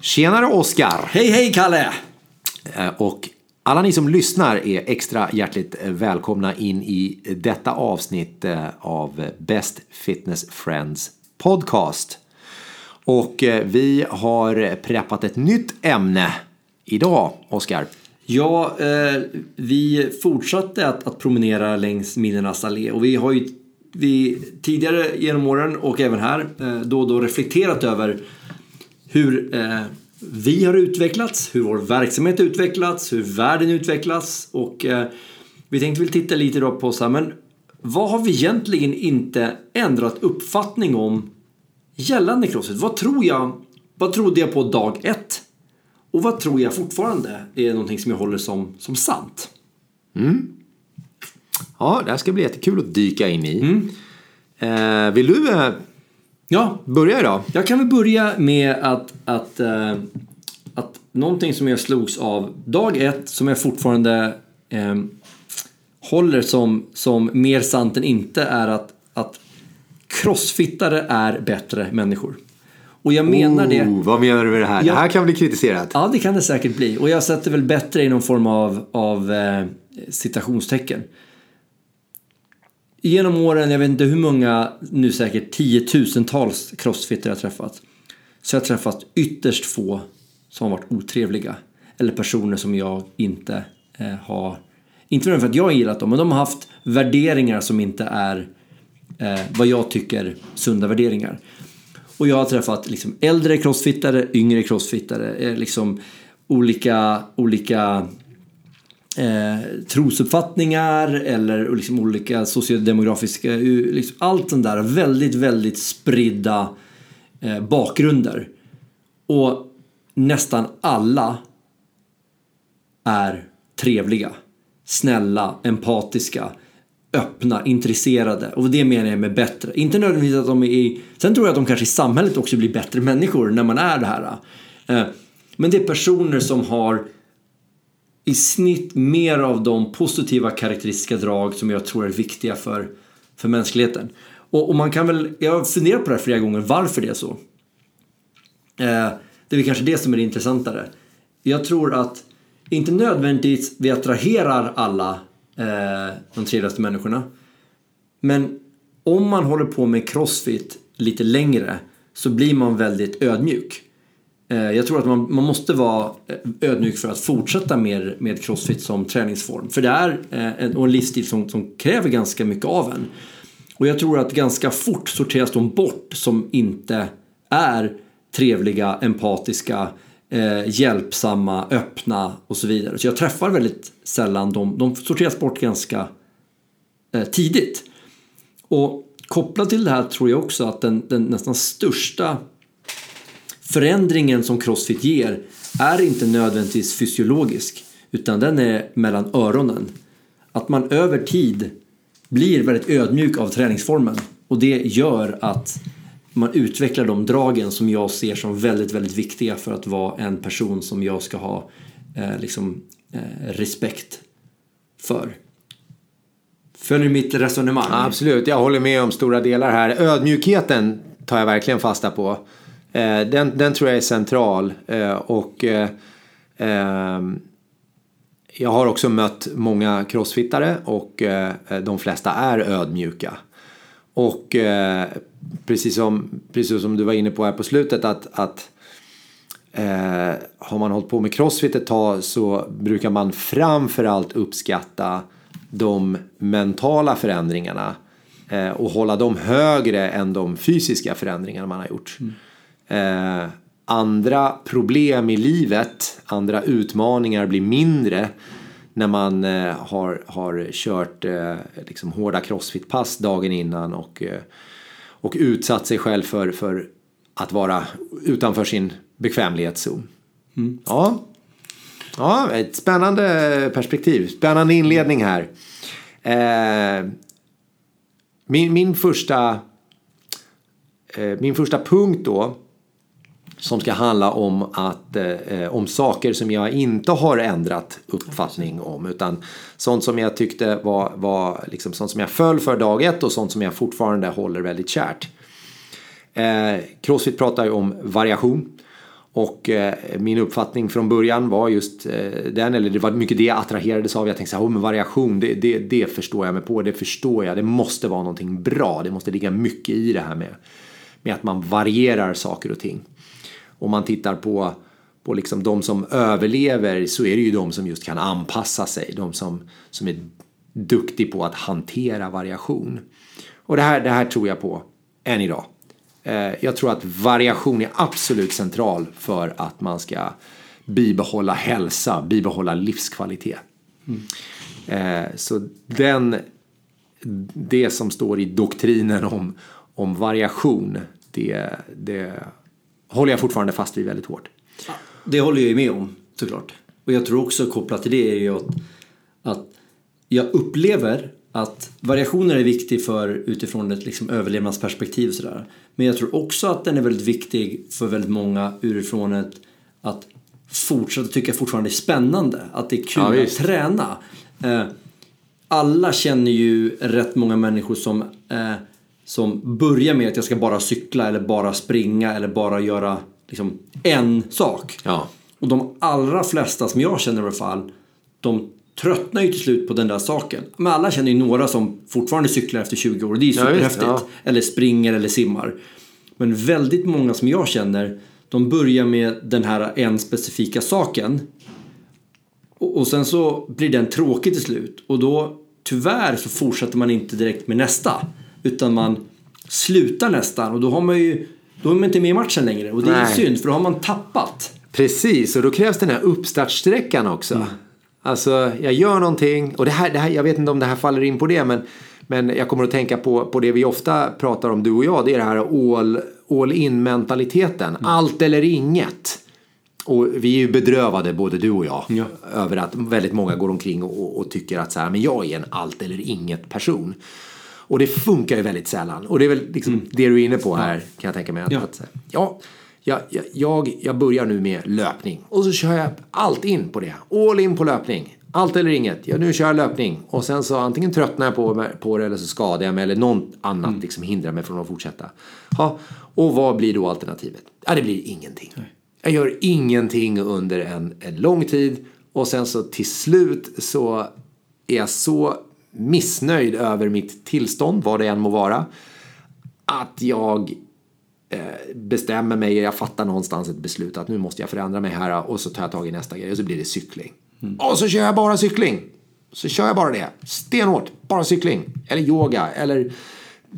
Tjenare Oskar! Hej hej Kalle! Eh, Och alla ni som lyssnar är extra hjärtligt välkomna in i detta avsnitt eh, av Best Fitness Friends Podcast. Och eh, vi har preppat ett nytt ämne idag, Oskar. Ja, eh, vi fortsatte att, att promenera längs minnenas allé och vi har ju vi, tidigare genom åren och även här eh, då och då reflekterat över hur eh, vi har utvecklats, hur vår verksamhet utvecklats, hur världen utvecklats och eh, vi tänkte väl titta lite då på så här, men vad har vi egentligen inte ändrat uppfattning om gällande crossfit? Vad tror jag, vad trodde jag på dag ett? Och vad tror jag fortfarande är någonting som jag håller som, som sant? Ja, det här ska bli jättekul att dyka in i. Eh, vill du eh, Ja, börja idag? jag kan väl börja med att, att, eh, att någonting som jag slogs av dag ett som jag fortfarande eh, håller som, som mer sant än inte är att, att crossfittare är bättre människor. Och jag menar det Oh, vad menar du med det här? Ja. Det här kan bli kritiserat. Ja, det kan det säkert bli. Och jag sätter väl bättre i någon form av, av eh, citationstecken. Genom åren, jag vet inte hur många, nu säkert tiotusentals crossfitter jag har träffat. Så jag har träffat ytterst få som har varit otrevliga. Eller personer som jag inte eh, har, inte för att jag har gillat dem, men de har haft värderingar som inte är eh, vad jag tycker sunda värderingar. Och jag har träffat liksom äldre crossfittare, yngre crossfittare, eh, liksom olika, olika eh, trosuppfattningar eller liksom olika sociodemografiska, liksom allt sånt där väldigt, väldigt spridda eh, bakgrunder. Och nästan alla är trevliga, snälla, empatiska, öppna, intresserade. Och det menar jag med bättre. Inte nödvändigtvis att de är i... Sen tror jag att de kanske i samhället också blir bättre människor när man är det här. Eh, Men det är personer som har i snitt mer av de positiva karaktäristiska drag som jag tror är viktiga för, för mänskligheten. Och, och man kan väl, jag har funderat på det här flera gånger, varför det är så. Eh, det är väl kanske det som är det intressantare. Jag tror att inte nödvändigtvis vi attraherar alla eh, de trevligaste människorna. Men om man håller på med crossfit lite längre så blir man väldigt ödmjuk. Eh, jag tror att man, man måste vara eh, ödmjuk för att fortsätta med, med crossfit som träningsform. För det är eh, en, en livsstil som, som kräver ganska mycket av en. Och jag tror att ganska fort sorteras de bort som inte är trevliga, empatiska, eh, hjälpsamma, öppna och så vidare. Så jag träffar väldigt sällan dem. De sorteras bort ganska eh, tidigt. Och kopplat till det här tror jag också att den, den nästan största förändringen som crossfit ger är inte nödvändigtvis fysiologisk utan den är mellan öronen. Att man över tid blir väldigt ödmjuk av träningsformen och det gör att man utvecklar de dragen som jag ser som väldigt, väldigt viktiga för att vara en person som jag ska ha eh, liksom, eh, respekt för. Följer mitt resonemang? Absolut, jag håller med om stora delar här. Ödmjukheten tar jag verkligen fasta på. Eh, den, den tror jag är central. Eh, och eh, eh, jag har också mött många crossfittare och eh, de flesta är ödmjuka. Och eh, precis, som, precis som du var inne på här på slutet att, att eh, har man hållit på med crossfit ett tag så brukar man framförallt uppskatta de mentala förändringarna eh, och hålla dem högre än de fysiska förändringarna man har gjort. Mm. Eh, andra problem i livet, andra utmaningar blir mindre när man eh, har, har kört eh, liksom hårda crossfit-pass dagen innan och, eh, och utsatt sig själv för, för att vara utanför sin bekvämlighetszon. Ja. ja, ett spännande perspektiv. Spännande inledning här. Eh, min, min, första, min första punkt då som ska handla om, att, eh, om saker som jag inte har ändrat uppfattning om. Utan sånt som jag tyckte var, var liksom sånt som jag föll för dag ett och sånt som jag fortfarande håller väldigt kärt. Eh, Crossfit pratar ju om variation. Och eh, min uppfattning från början var just eh, den, eller det var mycket det jag attraherades av. Jag tänkte så här, oh, men variation, det, det, det förstår jag mig på, det förstår jag. Det måste vara någonting bra, det måste ligga mycket i det här med, med att man varierar saker och ting. Om man tittar på, på liksom de som överlever så är det ju de som just kan anpassa sig, de som, som är duktiga på att hantera variation. Och det här, det här tror jag på än idag. Eh, jag tror att variation är absolut central för att man ska bibehålla hälsa, bibehålla livskvalitet. Mm. Så den, det som står i doktrinen om, om variation, det, det håller jag fortfarande fast vid väldigt hårt. Det håller jag med om såklart. Och jag tror också kopplat till det är ju att, att jag upplever att variationer är viktig för utifrån ett liksom överlevnadsperspektiv. Sådär. Men jag tror också att den är väldigt viktig för väldigt många utifrån ett att fortsätta tycka fortfarande är spännande. Att det är kul ja, att träna. Eh, alla känner ju rätt många människor som, eh, som börjar med att jag ska bara cykla eller bara springa eller bara göra liksom, en sak. Ja. Och de allra flesta som jag känner i alla fall, de tröttnar ju till slut på den där saken. Men alla känner ju några som fortfarande cyklar efter 20 år och det är ju superhäftigt. Ja, ja. Eller springer eller simmar. Men väldigt många som jag känner, de börjar med den här en specifika saken. Och, och sen så blir den tråkig till slut. Och då tyvärr så fortsätter man inte direkt med nästa. Utan man slutar nästan och då har man ju då är man inte med i matchen längre och det är Nej. synd för då har man tappat. Precis, och då krävs den här uppstartsträckan också. Mm. Alltså, jag gör någonting och det här, det här, jag vet inte om det här faller in på det men, men jag kommer att tänka på, på det vi ofta pratar om du och jag. Det är det här all, all in mentaliteten. Mm. Allt eller inget. Och vi är ju bedrövade både du och jag ja. över att väldigt många går omkring och, och, tycker att så här, men jag är en allt eller inget person. Och det funkar ju väldigt sällan. Och det är väl liksom mm. det du är inne på här kan jag tänka mig. Att, ja. Att, ja, jag, jag, jag börjar nu med löpning och så kör jag allt in på det. All in på löpning. Allt eller inget. Ja, nu kör jag löpning. Och sen så antingen tröttnar jag på, på det eller så skadar jag mig eller något annat mm. liksom hindrar mig från att fortsätta. Ja, och vad blir då alternativet? Ja, det blir ingenting. Nej. Jag gör ingenting under en, en lång tid och sen så till slut så är jag så missnöjd över mitt tillstånd, vad det än må vara, att jag Eh, bestämmer mig, jag fattar någonstans ett beslut att nu måste jag förändra mig här och så tar jag tag i nästa grej och så blir det cykling. Mm. Och så kör jag bara cykling. Så kör jag bara det. Stenhårt. Bara cykling. Eller yoga. Eller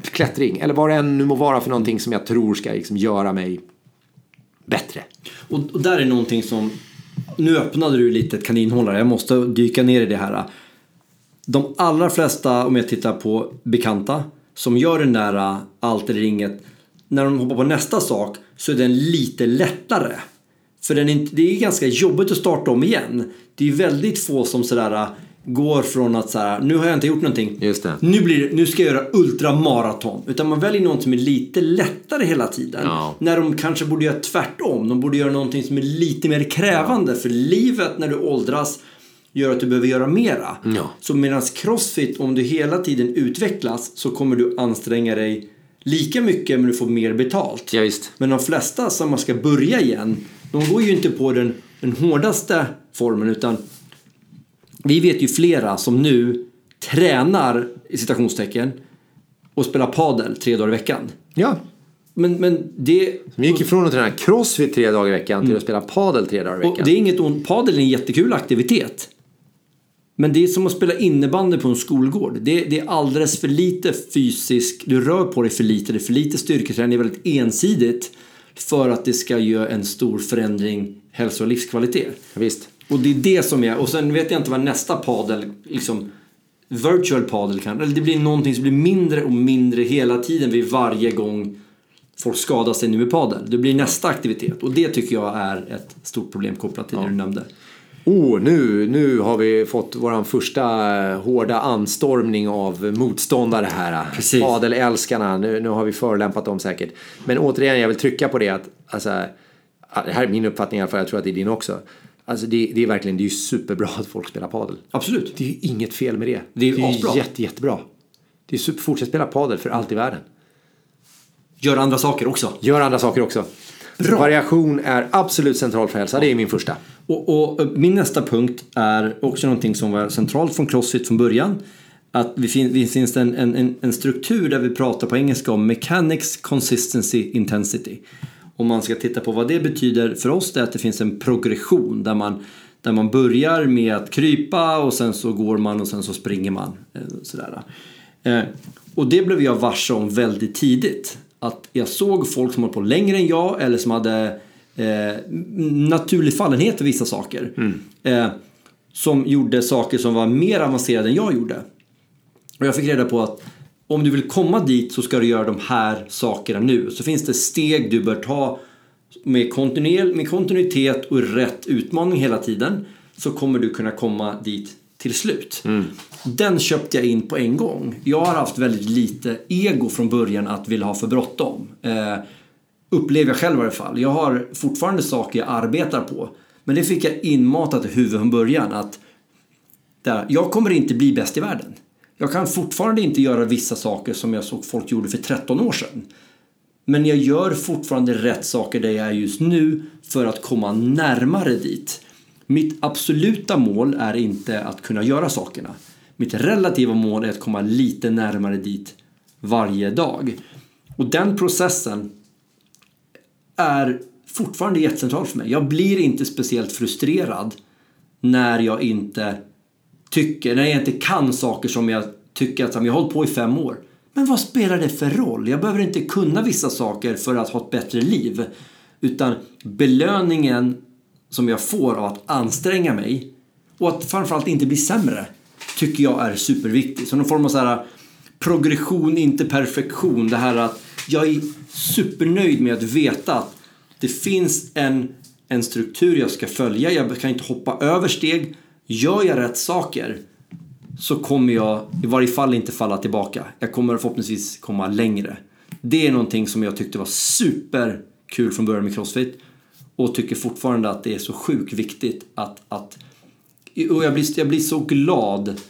klättring. Eller vad det än nu må vara för någonting som jag tror ska liksom göra mig bättre. Och, och där är någonting som... Nu öppnade du lite ett kaninhållare. Jag måste dyka ner i det här. De allra flesta, om jag tittar på bekanta, som gör den där allt eller inget när de hoppar på nästa sak så är den lite lättare. För den är, det är ganska jobbigt att starta om igen. Det är väldigt få som sådär äh, går från att såhär, nu har jag inte gjort någonting. Nu, blir det, nu ska jag göra ultramaraton. Utan man väljer något som är lite lättare hela tiden. Ja. När de kanske borde göra tvärtom. De borde göra någonting som är lite mer krävande. Ja. För livet när du åldras gör att du behöver göra mera. Ja. Så medan crossfit, om du hela tiden utvecklas så kommer du anstränga dig lika mycket men du får mer betalt. Ja. Men de flesta som man ska börja igen, de går ju inte på den, den hårdaste formen utan vi vet ju flera som nu tränar i citationstecken och spelar padel tre dagar i veckan. Ja. Men, men det... Vi gick ifrån att träna crossfit tre dagar i veckan till att spela padel tre dagar i veckan. Och det är inget ont. Padel är en jättekul aktivitet. Men det är som att spela innebandy på en skolgård. Det, det, är alldeles för lite fysisk, du rör på dig för lite, det är för lite styrketräning, det är väldigt ensidigt för att det ska göra en stor förändring hälso och livskvalitet. Visst. Och det är det som är, och sen vet jag inte vad nästa padel, liksom virtual padel kan, eller det blir någonting som blir mindre och mindre hela tiden vid varje gång folk skadar sig nu med padel. Det blir nästa aktivitet och det tycker jag är ett stort problem kopplat till ja. det du nämnde. Oh, nu, nu har vi fått vår första hårda anstormning av motståndare här. Precis. Adelälskarna, nu, nu har vi förolämpat dem säkert. Men återigen, jag vill trycka på det att, alltså, det här är min uppfattning i alla fall, jag tror att det är din också. Alltså det, det är verkligen, det är superbra att folk spelar padel. Absolut. Det är ju inget fel med det. Det är, det är jätte, jättebra. Det är super, fortsätt spela padel för allt i världen. Gör andra saker också. Gör andra saker också. Bra. Variation är absolut centralt för hälsa. Det är min första. Och, och min nästa punkt är också någonting som var centralt från Crossfit från början. Att det finns, det finns en, en, en struktur där vi pratar på engelska om mechanics, consistency, intensity. Om man ska titta på vad det betyder för oss det är att det finns en progression där man, där man börjar med att krypa och sen så går man och sen så springer man. eh, Sådär. Eh, Och det blev jag varse om väldigt tidigt. Att jag såg folk som höll på längre än jag eller som hade eh, naturlig fallenhet för vissa saker. Eh, som gjorde saker som var mer avancerade än jag gjorde. Och jag fick reda på att om du vill komma dit så ska du göra de här sakerna nu. Så finns det steg du bör ta med, kontinuer- med kontinuitet och rätt utmaning hela tiden. Så kommer du kunna komma dit till slut. Den köpte jag in på en gång. Jag har haft väldigt lite ego från början att vilja ha för bråttom. Eh, upplever jag själv i alla fall. Jag har fortfarande saker jag arbetar på. Men det fick jag inmatat i huvudet från början. att där, jag kommer inte bli bäst i världen. Jag kan fortfarande inte göra vissa saker som jag såg folk gjorde för 13 år sedan. Men jag gör fortfarande rätt saker där jag är just nu för att komma närmare dit. Mitt absoluta mål är inte att kunna göra sakerna. Mitt relativa mål är att komma lite närmare dit varje dag. Och den processen är fortfarande jättecentral för mig. Jag blir inte speciellt frustrerad när jag inte tycker, när jag inte kan saker som jag tycker att jag har hållit på i fem år. Men vad spelar det för roll? Jag behöver inte kunna vissa saker för att ha ett bättre liv. Utan belöningen som jag får av att anstränga mig och att framförallt inte bli sämre tycker jag är superviktigt. Så någon form av så här progression, inte perfektion. Det här att jag är supernöjd med att veta att det finns en, en struktur jag ska följa. Jag kan inte hoppa över steg. Gör jag rätt saker så kommer jag i varje fall inte falla tillbaka. Jag kommer förhoppningsvis komma längre. Det är någonting som jag tyckte var superkul från början med Crossfit och tycker fortfarande att det är så sjukt viktigt att, att och jag blir, jag blir så glad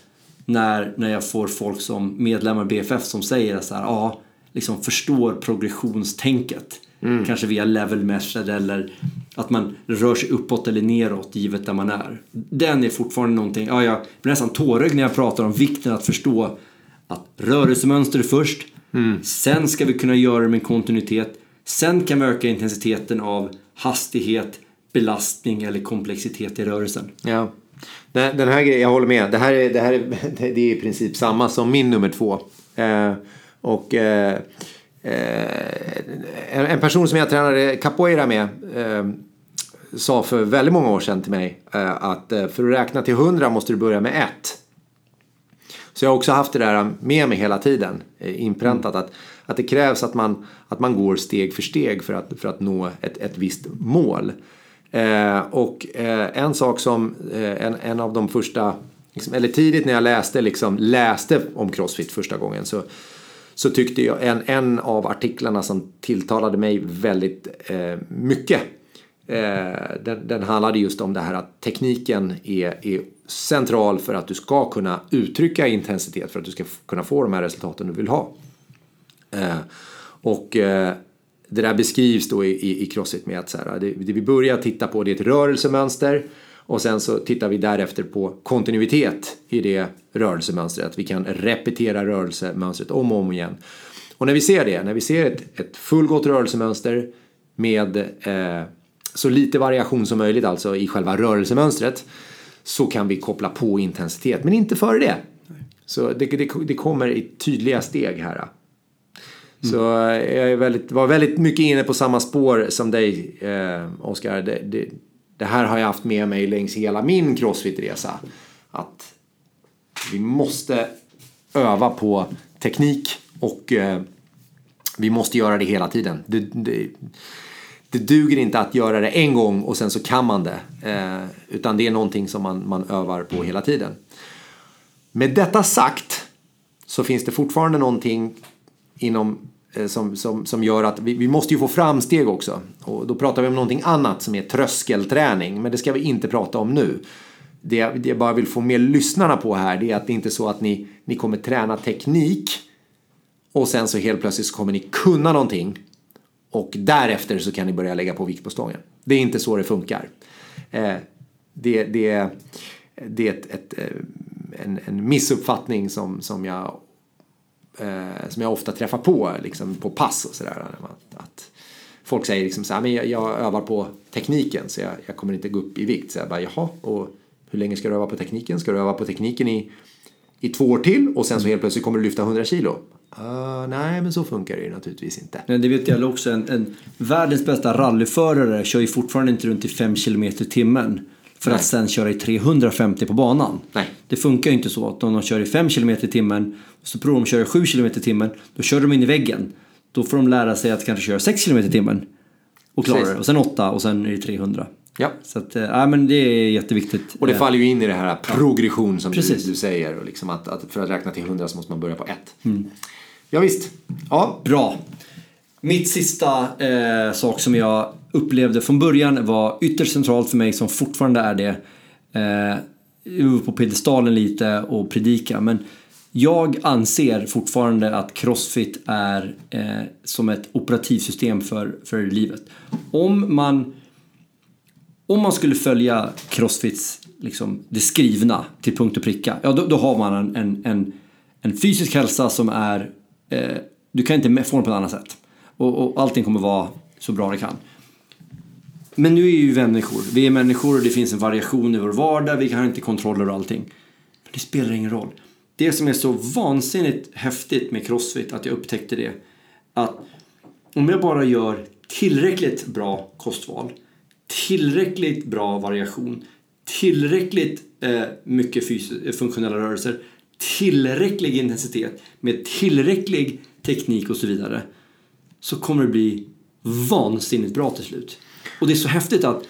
när, när jag får folk som medlemmar i BFF som säger så här, ja, liksom förstår progressionstänket. Kanske via level measured eller att man rör sig uppåt eller neråt givet där man är. Den är fortfarande någonting, ja, jag blir nästan tårögd när jag pratar om vikten att förstå att rörelsemönster är först. Sen ska vi kunna göra det med kontinuitet. Sen kan vi öka intensiteten av hastighet, belastning eller komplexitet i rörelsen. Ja. Den här grejen, jag håller med. Det här är, det här är, det är i princip samma som min nummer två. Eh, och eh, eh, en, en person som jag tränade capoeira med eh, sa för väldigt många år sedan till mig eh, att eh, för att räkna till hundra måste du börja med ett. Så jag har också haft det där med mig hela tiden, inpräntat att, att det krävs att man, att man går steg för steg för att, för att nå ett, ett visst mål. Eh, och eh, en sak som eh, en, en av de första, liksom, eller tidigt när jag läste, liksom, läste om Crossfit första gången så, så tyckte jag en, en av artiklarna som tilltalade mig väldigt eh, mycket Eh, den, den handlade just om det här att tekniken är, är central för att du ska kunna uttrycka intensitet för att du ska kunna få de här resultaten du vill ha. Eh, och eh, det där beskrivs då i, i, i Crossfit med att så här, det, det vi börjar titta på det är ett rörelsemönster och sen så tittar vi därefter på kontinuitet i det rörelsemönstret. Vi kan repetera rörelsemönstret om och om igen. Och när vi ser det, när vi ser ett, ett fullgott rörelsemönster med eh, så lite variation som möjligt alltså i själva rörelsemönstret så kan vi koppla på intensitet, men inte före det. Så det, det, det kommer i tydliga steg här. Så eh, jag väldigt, var väldigt mycket inne på samma spår som dig, eh, Oskar. Det, det, det här har jag haft med mig längs hela min crossfit-resa. Att vi måste öva på teknik och eh, vi måste göra det hela tiden. Det, det, det duger inte att göra det en gång och sen så kan man det. Eh, utan det är någonting som man, man övar på hela tiden. Med detta sagt så finns det fortfarande någonting inom eh, som, som, som gör att vi, vi måste ju få framsteg också. Och då pratar vi om någonting annat som är tröskelträning. Men det ska vi inte prata om nu. Det jag, det jag bara vill få med lyssnarna på här det är att det inte är så att ni, ni kommer träna teknik och sen så helt plötsligt så kommer ni kunna någonting och därefter så kan ni börja lägga på vikt på stången. Det är inte så det funkar. Eh, det, det, det är ett, ett, eh, en, en missuppfattning som, som, jag, eh, som jag ofta träffar på liksom på pass och sådär. Att, att folk säger liksom så här, men jag, jag övar på tekniken så jag, jag, kommer inte gå upp i vikt. Så jag bara, jaha, och hur länge ska du öva på tekniken? Ska du öva på tekniken i, i två år till och sen så helt plötsligt kommer du lyfta 100 kilo? Uh, nej, men så funkar det ju naturligtvis inte. Men det vet jag också. En, en, världens bästa rallyförare kör ju fortfarande inte runt i 5 km i timmen. För att sen köra i 350 på banan. Nej. Det funkar ju inte så att om de kör i 5 km i timmen och så provar de att köra i 7 km i timmen. Då kör de in i väggen. Då får de lära sig att kanske köra 6 km i timmen. Och klara det. Och sen 8 och sen är det 300. Ja. Så att, äh, men det är jätteviktigt. Och det faller ju in i det här progression som du, du, säger. Och liksom att, att, för att räkna till 100 så måste man börja på 1. Mm. Ja, visst. Ja. Bra. Mitt sista eh, sak som jag upplevde från början var ytterst centralt för mig som fortfarande är det. Eh, på piedestalen lite och predika men jag anser fortfarande att Crossfit är eh, som ett operativsystem för, för livet. Om man, om man skulle följa Crossfits, liksom, det skrivna till punkt och pricka, ja då, då har man en, en, en, en fysisk hälsa som är eh, du kan inte få den på ett annat sätt. Och, och allting kommer vara så bra det kan. Men nu är ju vi människor. Vi är människor och det finns en variation i vår vardag. Vi har inte kontroller och allting. Men det spelar ingen roll. Det som är så vansinnigt häftigt med Crossfit, att jag upptäckte det. Att om jag bara gör tillräckligt bra kostval, tillräckligt bra variation, tillräckligt eh, mycket eh, funktionella rörelser tillräcklig intensitet, med tillräcklig teknik och så vidare så kommer det bli vansinnigt bra till slut. Och det är så häftigt att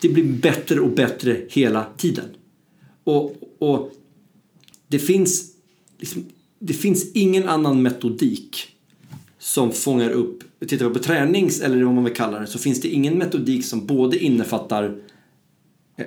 det blir bättre och bättre hela tiden. Och, och det finns liksom, det finns ingen annan metodik som fångar upp, tittar vi på tränings eller vad man vill kalla det, så finns det ingen metodik som både innefattar eh,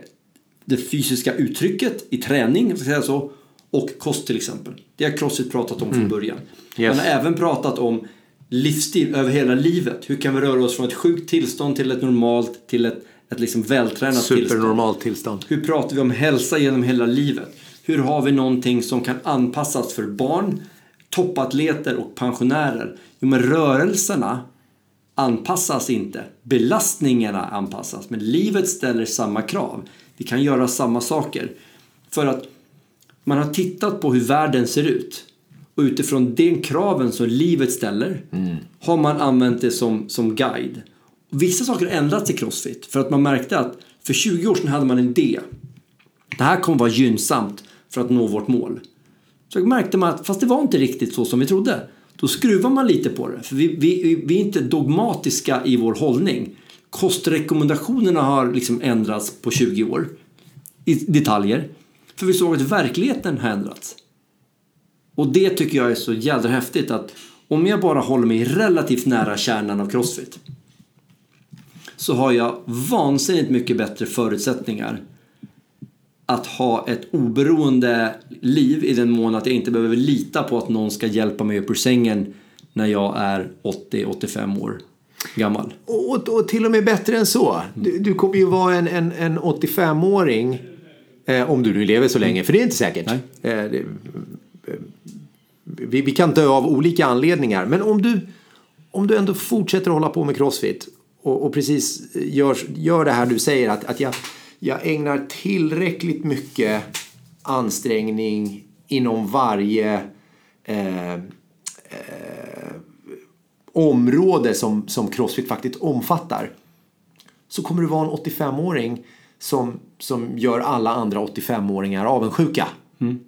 det fysiska uttrycket i träning, ska säga så, och kost till exempel. Det har Crossfit pratat om från mm. början. Yes. Man har även pratat om livsstil över hela livet. Hur kan vi röra oss från ett sjukt tillstånd till ett normalt, till ett, ett liksom vältränat tillstånd. Supernormalt tillstånd. Hur pratar vi om hälsa genom hela livet? Hur har vi någonting som kan anpassas för barn, toppatleter och pensionärer? Jo, men rörelserna anpassas inte. Belastningarna anpassas. Men livet ställer samma krav. Vi kan göra samma saker. För att man har tittat på hur världen ser ut. Och utifrån den kraven som livet ställer mm. har man använt det som, som guide. Vissa saker har ändrats i Crossfit för att man märkte att för 20 år sedan hade man en idé. Det här kommer vara gynnsamt för att nå vårt mål. Så märkte man att fast det var inte riktigt så som vi trodde. Då skruvar man lite på det. För vi, vi, vi är inte dogmatiska i vår hållning. Kostrekommendationerna har liksom ändrats på 20 år i detaljer. För vi såg att verkligheten har ändrats. Och det tycker jag är så jävla häftigt att om jag bara håller mig relativt nära kärnan av Crossfit så har jag vansinnigt mycket bättre förutsättningar att ha ett oberoende liv i den mån att jag inte behöver lita på att någon ska hjälpa mig upp ur sängen när jag är 80-85 år gammal. Och, och, till och med bättre än så. Du, du kommer ju vara en, en, en 85-åring Eh, om du nu lever så länge, för det är inte säkert. Eh, det, vi, vi, kan dö av olika anledningar. Men om du, om du ändå fortsätter hålla på med crossfit och, och precis eh, gör, gör det här du säger att, att jag, jag ägnar tillräckligt mycket ansträngning inom varje eh, eh, område som, som crossfit faktiskt omfattar så kommer du vara en 85-åring som, som gör alla andra 85-åringar avundsjuka. Mm.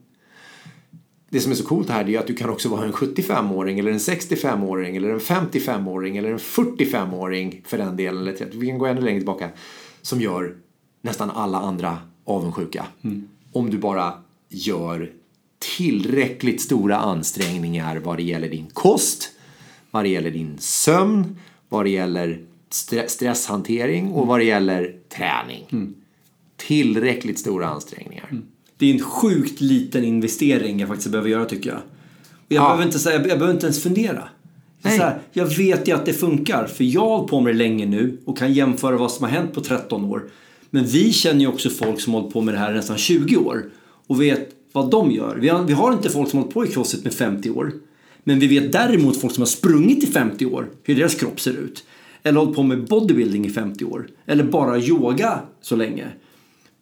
Det som är så coolt här är att du kan också vara en 75-åring eller en 65-åring eller en 55-åring eller en 45-åring för den delen. Eller 30, vi kan gå ännu längre tillbaka. Som gör nästan alla andra avundsjuka. Mm. Om du bara gör tillräckligt stora ansträngningar vad det gäller din kost, vad det gäller din sömn, vad det gäller stresshantering och vad det gäller träning. Mm. Tillräckligt stora ansträngningar. Mm. Det är en sjukt liten investering jag faktiskt behöver göra tycker jag. Jag, ja. behöver, inte, jag behöver inte ens fundera. Nej. så här, jag vet ju att det funkar för jag har hållit på med det länge nu och kan jämföra vad som har hänt på 13 år. Men vi känner ju också folk som har hållit på med det här nästan 20 år och vet vad de gör. Vi har, vi har inte folk som har hållit på i crossfit med 50 år. Men vi vet däremot folk som har sprungit i 50 år, hur deras kropp ser ut. Eller hållit på med bodybuilding i 50 år. Eller bara yoga så länge.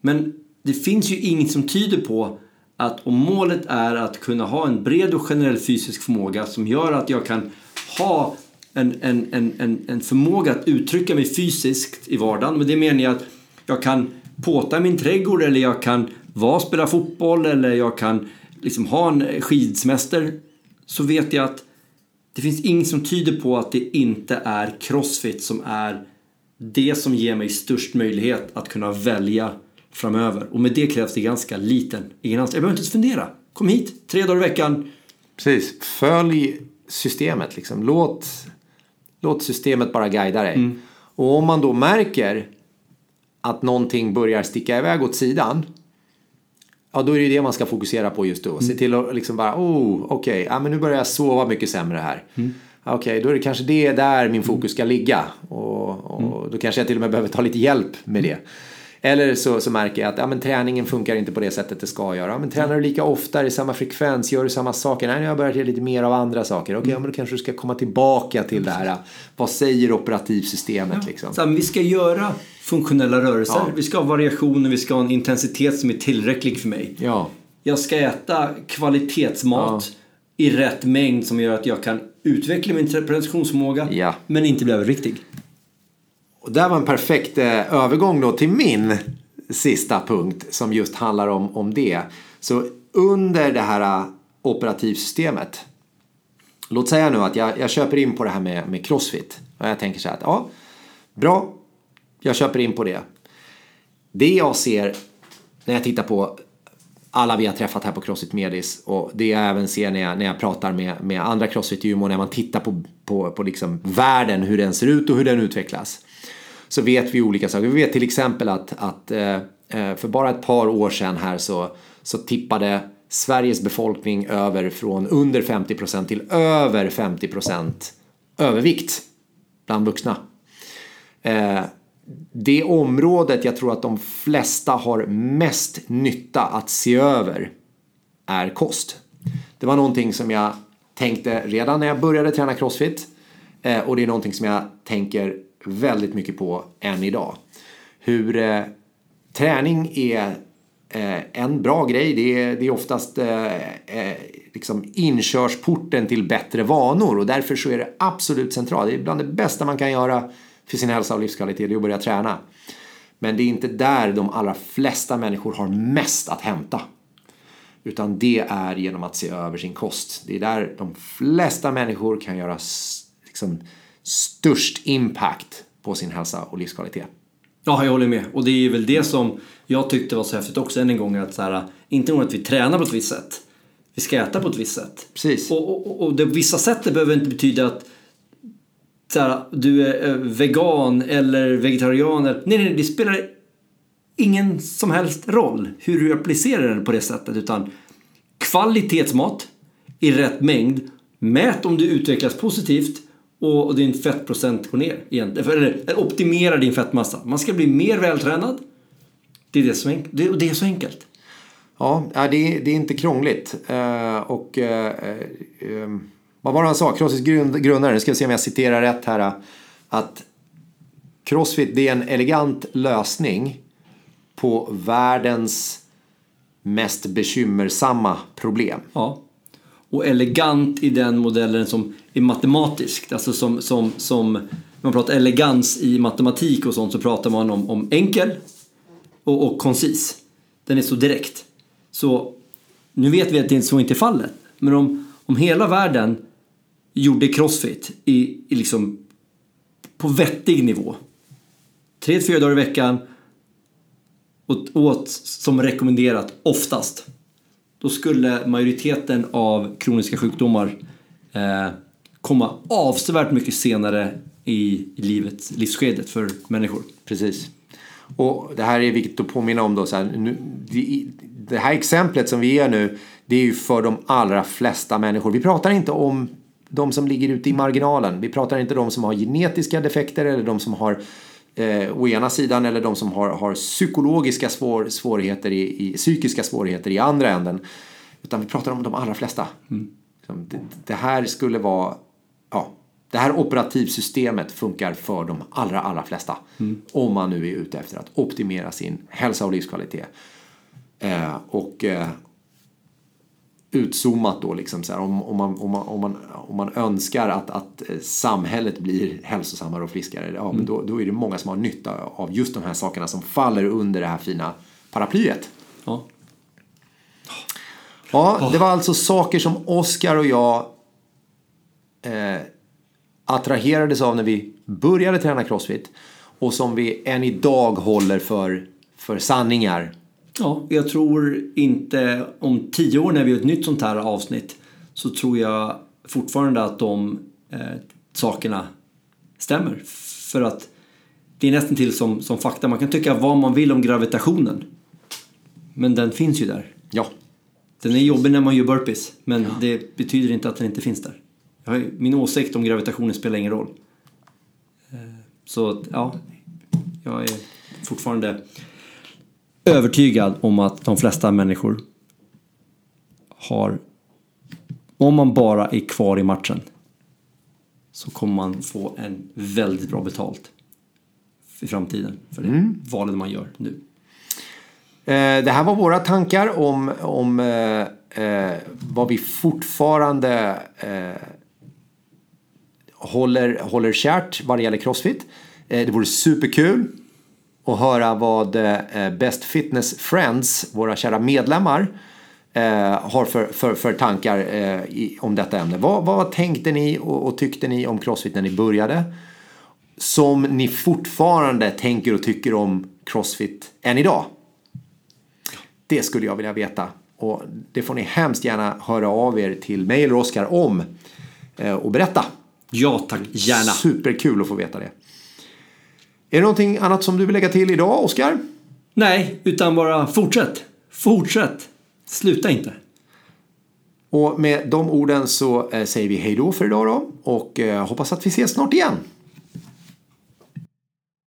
Men det finns ju inget som tyder på att om målet är att kunna ha en bred och generell fysisk förmåga som gör att jag kan ha en, en, en, en, en förmåga att uttrycka mig fysiskt i vardagen. Men det menar jag att jag kan påta i min trädgård eller jag kan vara och spela fotboll eller jag kan liksom ha en skidsemester. Så vet jag att det finns inget som tyder på att det inte är crossfit som är det som ger mig störst möjlighet att kunna välja framöver. Och med det krävs det ganska liten egen ansträngning. Jag behöver inte ens fundera. Kom hit, tre dagar i veckan. Precis. Följ systemet. Liksom. Låt, låt systemet bara guida dig. Och om man då märker att någonting börjar sticka iväg åt sidan. Ja, då är det ju det man ska fokusera på just då. Se till att liksom bara, oh, okej, ja, men nu börjar jag sova mycket sämre här. Ja, Okej, då är det kanske det där min fokus ska ligga. Och, och då kanske jag till och med behöver ta lite hjälp med det. Eller så, så märker jag att ja, men träningen funkar inte på det sättet det ska göra. Ja, men tränar du lika ofta, i samma frekvens, gör du samma saker? Nej, nu har jag börjat göra lite mer av andra saker. Okej, ja, men då kanske du ska komma tillbaka till det här. Vad säger operativsystemet liksom? Så vi ska göra funktionella rörelser. Ja. Vi ska ha variationer, vi ska ha en intensitet som är tillräcklig för mig. Ja, Jag ska äta kvalitetsmat i rätt mängd som gör att jag kan utveckla min prestationsförmåga Ja. men inte bli överviktig. Och där var en perfekt eh, övergång då till min sista punkt som just handlar om, om det. Så under det här eh, operativsystemet. Låt säga nu att jag, jag köper in på det här med, med crossfit. Och jag tänker så här att ja, bra, jag köper in på det. Det jag ser när jag tittar på alla vi har träffat här på Crossfit Medis och det jag även ser när jag, när jag pratar med, med andra Crossfit-gym när man tittar på, på, på liksom världen, hur den ser ut och hur den utvecklas. Så vet vi olika saker. Vi vet till exempel att, att eh, eh, för bara ett par år sedan här så, så tippade Sveriges befolkning över från under 50% till över 50% övervikt bland vuxna. Eh, det området jag tror att de flesta har mest nytta att se över är kost. Det var någonting som jag tänkte redan när jag började träna crossfit och det är någonting som jag tänker väldigt mycket på än idag. Hur eh, träning är eh, en bra grej. Det är, det är oftast eh, eh, liksom inkörsporten till bättre vanor och därför så är det absolut centralt. Det är bland det bästa man kan göra för sin hälsa och livskvalitet, det är att börja träna. Men det är inte där de allra flesta människor har mest att hämta. Utan det är genom att se över sin kost. Det är där de flesta människor kan göra liksom, störst impact på sin hälsa och livskvalitet. Ja, jag håller med. Och det är väl det som jag tyckte var så häftigt också än en gång. Att så här, inte nog att vi tränar på ett visst sätt. Vi ska äta på ett visst sätt. Precis. Och, och, och det vissa sättet behöver inte betyda att så här, du är eh, vegan eller vegetarian. Nej, nej, det spelar ingen som helst roll hur du applicerar det på det sättet. Utan kvalitetsmat i rätt mängd. Mät om du utvecklas positivt och och din fettprocent går ner. egentligen. Eller, eller optimera din fettmassa. Man ska bli mer vältränad. Det är, det som det, det är så enkelt. Ja, det, är, det är inte krångligt. Eh, och eh, eh, vad var det han sa? Crossfits grund, grundare, nu ska vi se om jag citerar rätt här. Att Crossfit det är en elegant lösning på världens mest bekymmersamma problem. Ja. Och elegant i den modellen som är matematisk. Alltså som, som, som när man pratar elegans i matematik och sånt så pratar man om, om enkel och, och koncis. Den är så direkt. Så nu vet vi att det så inte är fallet. Men om, om hela världen gjorde crossfit i, i liksom på vettig nivå. Tre till fyra dagar i veckan och åt som rekommenderat oftast då skulle majoriteten av kroniska sjukdomar eh, komma avsevärt mycket senare i, livet, livsskedet för människor. Precis. Och det här är viktigt att påminna om då. Så här, nu, det, det här exemplet som vi ger nu, det är ju för de allra flesta människor. Vi pratar inte om de som ligger ute i marginalen. Vi pratar inte om de som har genetiska defekter eller de som har eh, å ena sidan eller de som har, har psykologiska svår, svårigheter i, i, psykiska svårigheter i andra änden. Utan vi pratar om de allra flesta. Mm. Det, det, här skulle vara, ja, det här operativsystemet funkar för de allra, allra flesta. Mm. Om man nu är ute efter att optimera sin hälsa och livskvalitet. Eh, och eh, utzoomat då liksom så här, om, om, man, om, man, om, man, om man önskar att, att samhället blir hälsosammare och friskare, ja, mm. men då, då är det många som har nytta av just de här sakerna som faller under det här fina paraplyet. Ja. Ja, det var alltså saker som Oskar och jag eh, attraherades av när vi började träna crossfit och som vi än idag håller för, för sanningar Ja, jag tror inte om tio år när vi gör ett nytt sånt här avsnitt så tror jag fortfarande att de eh, sakerna stämmer. För att det är nästan till som, som fakta. Man kan tycka vad man vill om gravitationen. Men den finns ju där. Ja. Den är jobbig när man gör burpees, men ja. det betyder inte att den inte finns där. Har, min åsikt om gravitationen spelar ingen roll. Eh, så ja, jag är fortfarande övertygad om att de flesta människor har, om man bara är kvar i matchen, så kommer man få en väldigt bra betalt i framtiden för det mm. valet man gör nu. Eh, det här var våra tankar om, om eh, eh, vad vi fortfarande eh, håller, håller kärt vad det gäller Crossfit. Det vore superkul och höra vad eh, Best Fitness Friends, våra kära medlemmar, eh, har för, för, för tankar eh, i, om detta ämne. Vad, vad tänkte ni och, och, tyckte ni om Crossfit när ni började? Som ni fortfarande tänker och tycker om Crossfit än idag? Det skulle jag vilja veta. Och det får ni hemskt gärna höra av er till mig eller Oskar om och berätta. Ja tack, gärna. Superkul att få veta det. Är det någonting annat som du vill lägga till idag, Oskar? Nej, utan bara fortsätt. Fortsätt. Sluta inte. Och med de orden så eh, säger vi hej då för idag då och eh, hoppas att vi ses snart igen.